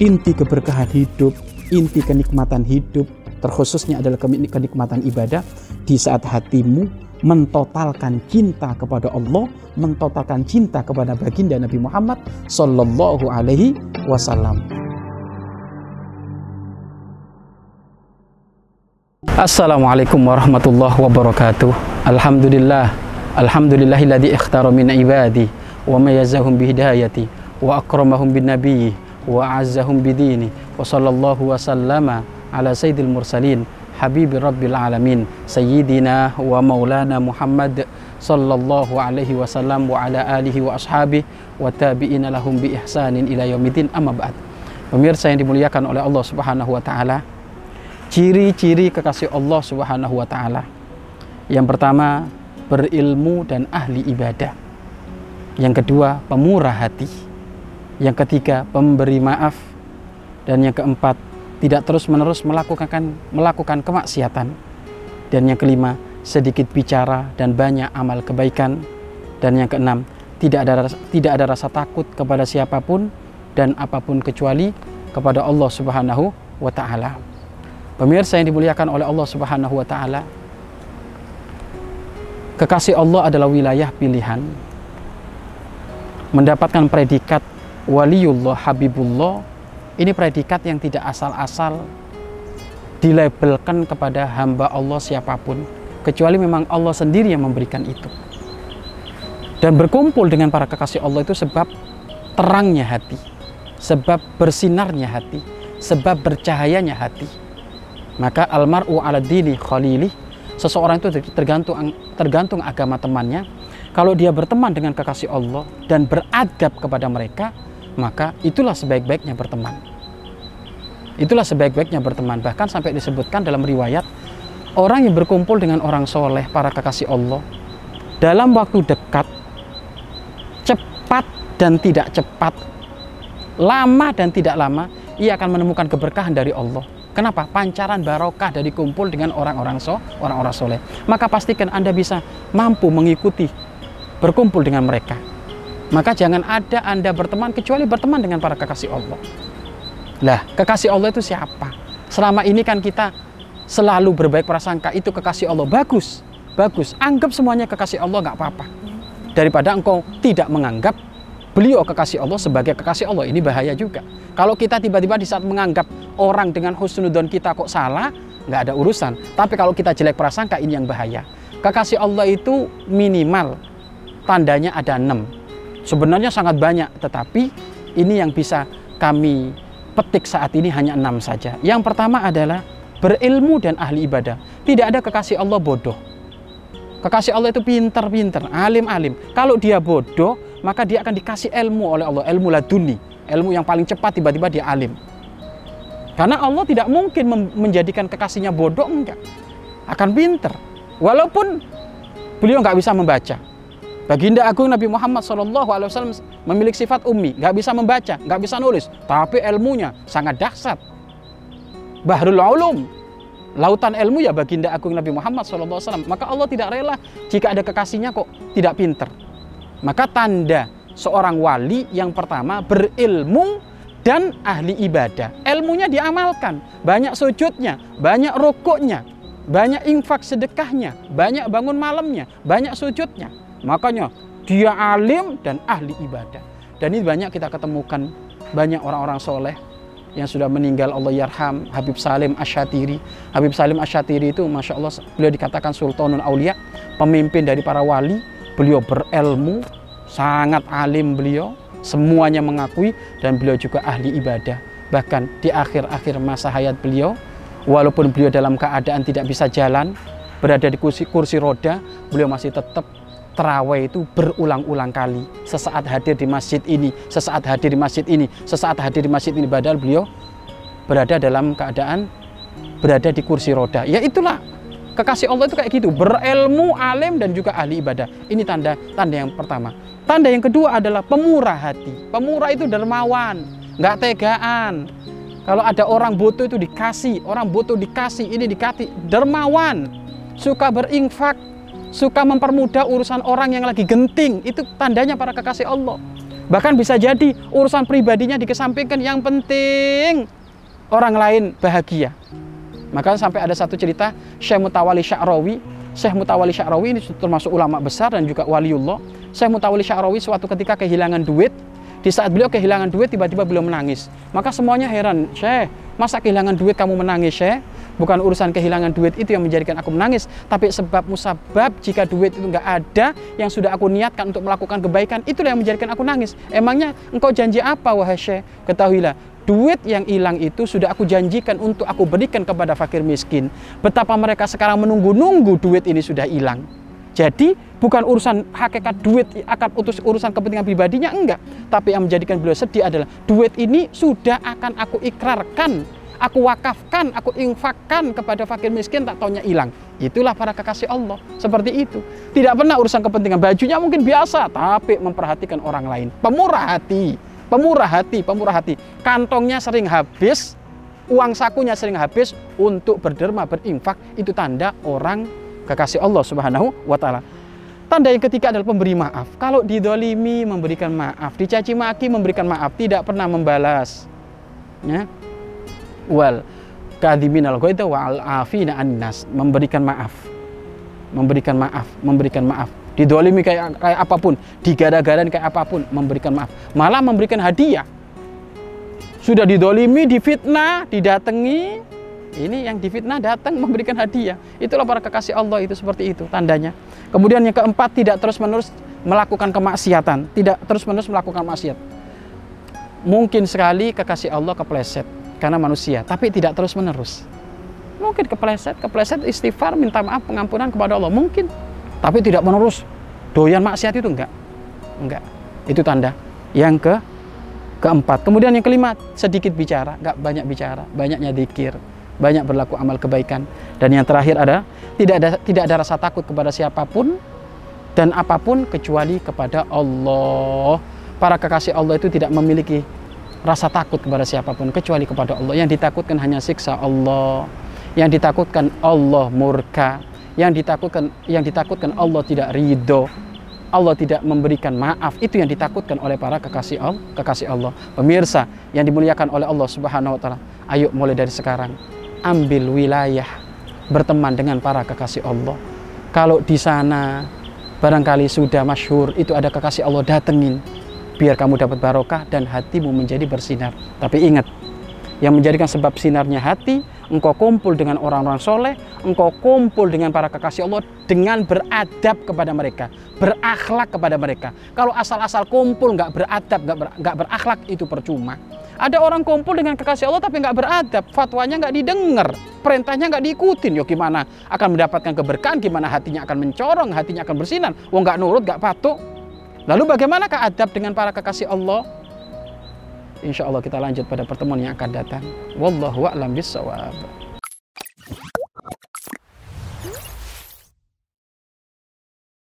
inti keberkahan hidup, inti kenikmatan hidup, terkhususnya adalah kenikmatan ibadah di saat hatimu mentotalkan cinta kepada Allah, mentotalkan cinta kepada baginda Nabi Muhammad Sallallahu Alaihi Wasallam. Assalamualaikum warahmatullahi wabarakatuh. Alhamdulillah, alhamdulillahilladzi ikhtara min ibadi wa mayazahum bihidayati wa akramahum bin nabiyyi wa azzahum bidini wa sallallahu wa sallama ala sayyidil mursalin habibi rabbil alamin sayyidina wa maulana Muhammad sallallahu alaihi wasallam wa ala alihi wa ashabihi wa tabi'ina lahum bi ihsanin ila amma ba'd. Pemirsa yang dimuliakan oleh Allah Subhanahu wa taala, ciri-ciri kekasih Allah Subhanahu wa taala. Yang pertama, berilmu dan ahli ibadah. Yang kedua, pemurah hati. Yang ketiga, pemberi maaf. Dan yang keempat, tidak terus-menerus melakukan melakukan kemaksiatan. Dan yang kelima, sedikit bicara dan banyak amal kebaikan. Dan yang keenam, tidak ada tidak ada rasa takut kepada siapa pun dan apa pun kecuali kepada Allah Subhanahu wa taala. Pemirsa yang dimuliakan oleh Allah Subhanahu wa taala, kekasih Allah adalah wilayah pilihan. Mendapatkan predikat waliullah habibullah ini predikat yang tidak asal-asal dilabelkan kepada hamba Allah siapa pun, kecuali memang Allah sendiri yang memberikan itu. Dan berkumpul dengan para kekasih Allah itu sebab terangnya hati, sebab bersinarnya hati, sebab bercahayanya hati. Maka almaru ala dini khalili, seseorang itu tergantung tergantung agama temannya. Kalau dia berteman dengan kekasih Allah dan beradab kepada mereka, maka itulah sebaik-baiknya berteman. Itulah sebaik-baiknya berteman. Bahkan sampai disebutkan dalam riwayat, orang yang berkumpul dengan orang soleh, para kekasih Allah, dalam waktu dekat, cepat dan tidak cepat, lama dan tidak lama, ia akan menemukan keberkahan dari Allah. Kenapa? Pancaran barokah dari kumpul dengan orang-orang so, orang-orang soleh. Maka pastikan Anda bisa mampu mengikuti berkumpul dengan mereka. Maka jangan ada Anda berteman kecuali berteman dengan para kekasih Allah. Lah, kekasih Allah itu siapa? Selama ini kan kita selalu berbaik prasangka itu kekasih Allah. Bagus, bagus. Anggap semuanya kekasih Allah nggak apa-apa. Daripada engkau tidak menganggap beliau kekasih Allah sebagai kekasih Allah. Ini bahaya juga. Kalau kita tiba-tiba di saat menganggap orang dengan husnudon kita kok salah, nggak ada urusan. Tapi kalau kita jelek prasangka ini yang bahaya. Kekasih Allah itu minimal tandanya ada enam. Sebenarnya sangat banyak, tetapi ini yang bisa kami petik saat ini hanya enam saja. Yang pertama adalah berilmu dan ahli ibadah. Tidak ada kekasih Allah bodoh. Kekasih Allah itu pinter-pinter, alim-alim. Kalau dia bodoh, maka dia akan dikasih ilmu oleh Allah, ilmu laduni, ilmu yang paling cepat tiba-tiba dia alim. Karena Allah tidak mungkin menjadikan kekasihnya bodoh, enggak. Akan pinter. Walaupun beliau nggak bisa membaca, Baginda Agung Nabi Muhammad SAW memiliki sifat ummi, nggak bisa membaca, nggak bisa nulis, tapi ilmunya sangat dahsyat. Bahrul Ulum, lautan ilmu ya Baginda Agung Nabi Muhammad SAW. Maka Allah tidak rela jika ada kekasihnya kok tidak pinter. Maka tanda seorang wali yang pertama berilmu dan ahli ibadah. Ilmunya diamalkan, banyak sujudnya, banyak rukuknya, banyak infak sedekahnya, banyak bangun malamnya, banyak sujudnya. Makanya dia alim dan ahli ibadah. Dan ini banyak kita ketemukan banyak orang-orang soleh yang sudah meninggal Allah yarham Habib Salim Asyatiri Habib Salim Asyatiri itu Masya Allah beliau dikatakan Sultanul Aulia pemimpin dari para wali. Beliau berilmu sangat alim beliau semuanya mengakui dan beliau juga ahli ibadah. Bahkan di akhir-akhir masa hayat beliau walaupun beliau dalam keadaan tidak bisa jalan berada di kursi, kursi roda beliau masih tetap terawih itu berulang-ulang kali. Sesaat hadir di masjid ini, sesaat hadir di masjid ini, sesaat hadir di masjid ini. Padahal beliau berada dalam keadaan berada di kursi roda. Ya itulah kekasih Allah itu kayak gitu, berilmu, alim dan juga ahli ibadah. Ini tanda tanda yang pertama. Tanda yang kedua adalah pemurah hati. Pemurah itu dermawan, nggak tegaan. Kalau ada orang butuh itu dikasih, orang butuh dikasih, ini dikasih. Dermawan, suka berinfak, suka mempermudah urusan orang yang lagi genting. Itu tandanya para kekasih Allah. Bahkan bisa jadi urusan pribadinya dikesampingkan. Yang penting orang lain bahagia. Maka sampai ada satu cerita Syekh Mutawali Sya'rawi. Syekh Mutawali Sya'rawi ini termasuk ulama besar dan juga waliullah. Syekh Mutawali Sya'rawi suatu ketika kehilangan duit. Di saat beliau kehilangan duit, tiba-tiba beliau menangis. Maka semuanya heran, Syekh, masa kehilangan duit kamu menangis, Syekh? Bukan urusan kehilangan duit itu yang menjadikan aku menangis, tapi sebab musabab jika duit itu nggak ada yang sudah aku niatkan untuk melakukan kebaikan, itulah yang menjadikan aku nangis. Emangnya engkau janji apa wahai Syekh? Ketahuilah, duit yang hilang itu sudah aku janjikan untuk aku berikan kepada fakir miskin. Betapa mereka sekarang menunggu-nunggu duit ini sudah hilang. Jadi bukan urusan hakikat duit akan utus urusan kepentingan pribadinya enggak, tapi yang menjadikan beliau sedih adalah duit ini sudah akan aku ikrarkan aku wakafkan, aku infakkan kepada fakir miskin tak taunya hilang. Itulah para kekasih Allah. Seperti itu. Tidak pernah urusan kepentingan. Bajunya mungkin biasa, tapi memperhatikan orang lain. Pemurah hati. Pemurah hati, pemurah hati. Kantongnya sering habis, uang sakunya sering habis untuk berderma, berinfak. Itu tanda orang kekasih Allah Subhanahu wa taala. Tanda yang ketiga adalah pemberi maaf. Kalau didolimi memberikan maaf, dicaci maki memberikan maaf, tidak pernah membalas. Ya, wal kadimin al wa al afina annas memberikan maaf. Memberikan maaf. Memberikan maaf. Didolimi kayak kayak apa pun. Digada-gadan kayak apa pun. Memberikan maaf. Malah memberikan hadiah. Sudah didolimi difitnah didatangi ini yang difitnah datang memberikan hadiah itulah para kekasih Allah itu seperti itu tandanya kemudian yang keempat tidak terus menerus melakukan kemaksiatan tidak terus menerus melakukan maksiat mungkin sekali kekasih Allah kepleset karena manusia, tapi tidak terus-menerus. Mungkin kepleset, kepleset istighfar, minta maaf, pengampunan kepada Allah. Mungkin, tapi tidak menerus. Doyan maksiat itu enggak. Enggak. Itu tanda. Yang ke keempat. Kemudian yang kelima, sedikit bicara, enggak banyak bicara, banyaknya dikir, banyak berlaku amal kebaikan. Dan yang terakhir ada tidak ada tidak ada rasa takut kepada siapa pun dan apa pun kecuali kepada Allah. Para kekasih Allah itu tidak memiliki rasa takut kepada siapa pun kecuali kepada Allah. Yang ditakutkan hanya siksa Allah. Yang ditakutkan Allah murka. Yang ditakutkan yang ditakutkan Allah tidak ridho. Allah tidak memberikan maaf. Itu yang ditakutkan oleh para kekasih Allah, kekasih Allah. Pemirsa yang dimuliakan oleh Allah Subhanahu wa taala. Ayo mulai dari sekarang ambil wilayah berteman dengan para kekasih Allah. Kalau di sana barangkali sudah masyhur itu ada kekasih Allah datengin biar kamu dapat barokah dan hatimu menjadi bersinar. Tapi ingat, yang menjadikan sebab sinarnya hati, engkau kumpul dengan orang-orang soleh, engkau kumpul dengan para kekasih Allah dengan beradab kepada mereka, berakhlak kepada mereka. Kalau asal-asal kumpul nggak beradab, nggak ber, berakhlak itu percuma. Ada orang kumpul dengan kekasih Allah tapi nggak beradab, fatwanya nggak didengar, perintahnya nggak diikutin. Yo gimana akan mendapatkan keberkahan? Gimana hatinya akan mencorong, hatinya akan bersinar? Wong nggak nurut, nggak patuh, Lalu bagaimanakah adab dengan para kekasih Allah? Insya Allah kita lanjut pada pertemuan yang akan datang. Wallahu a'lam bishawab.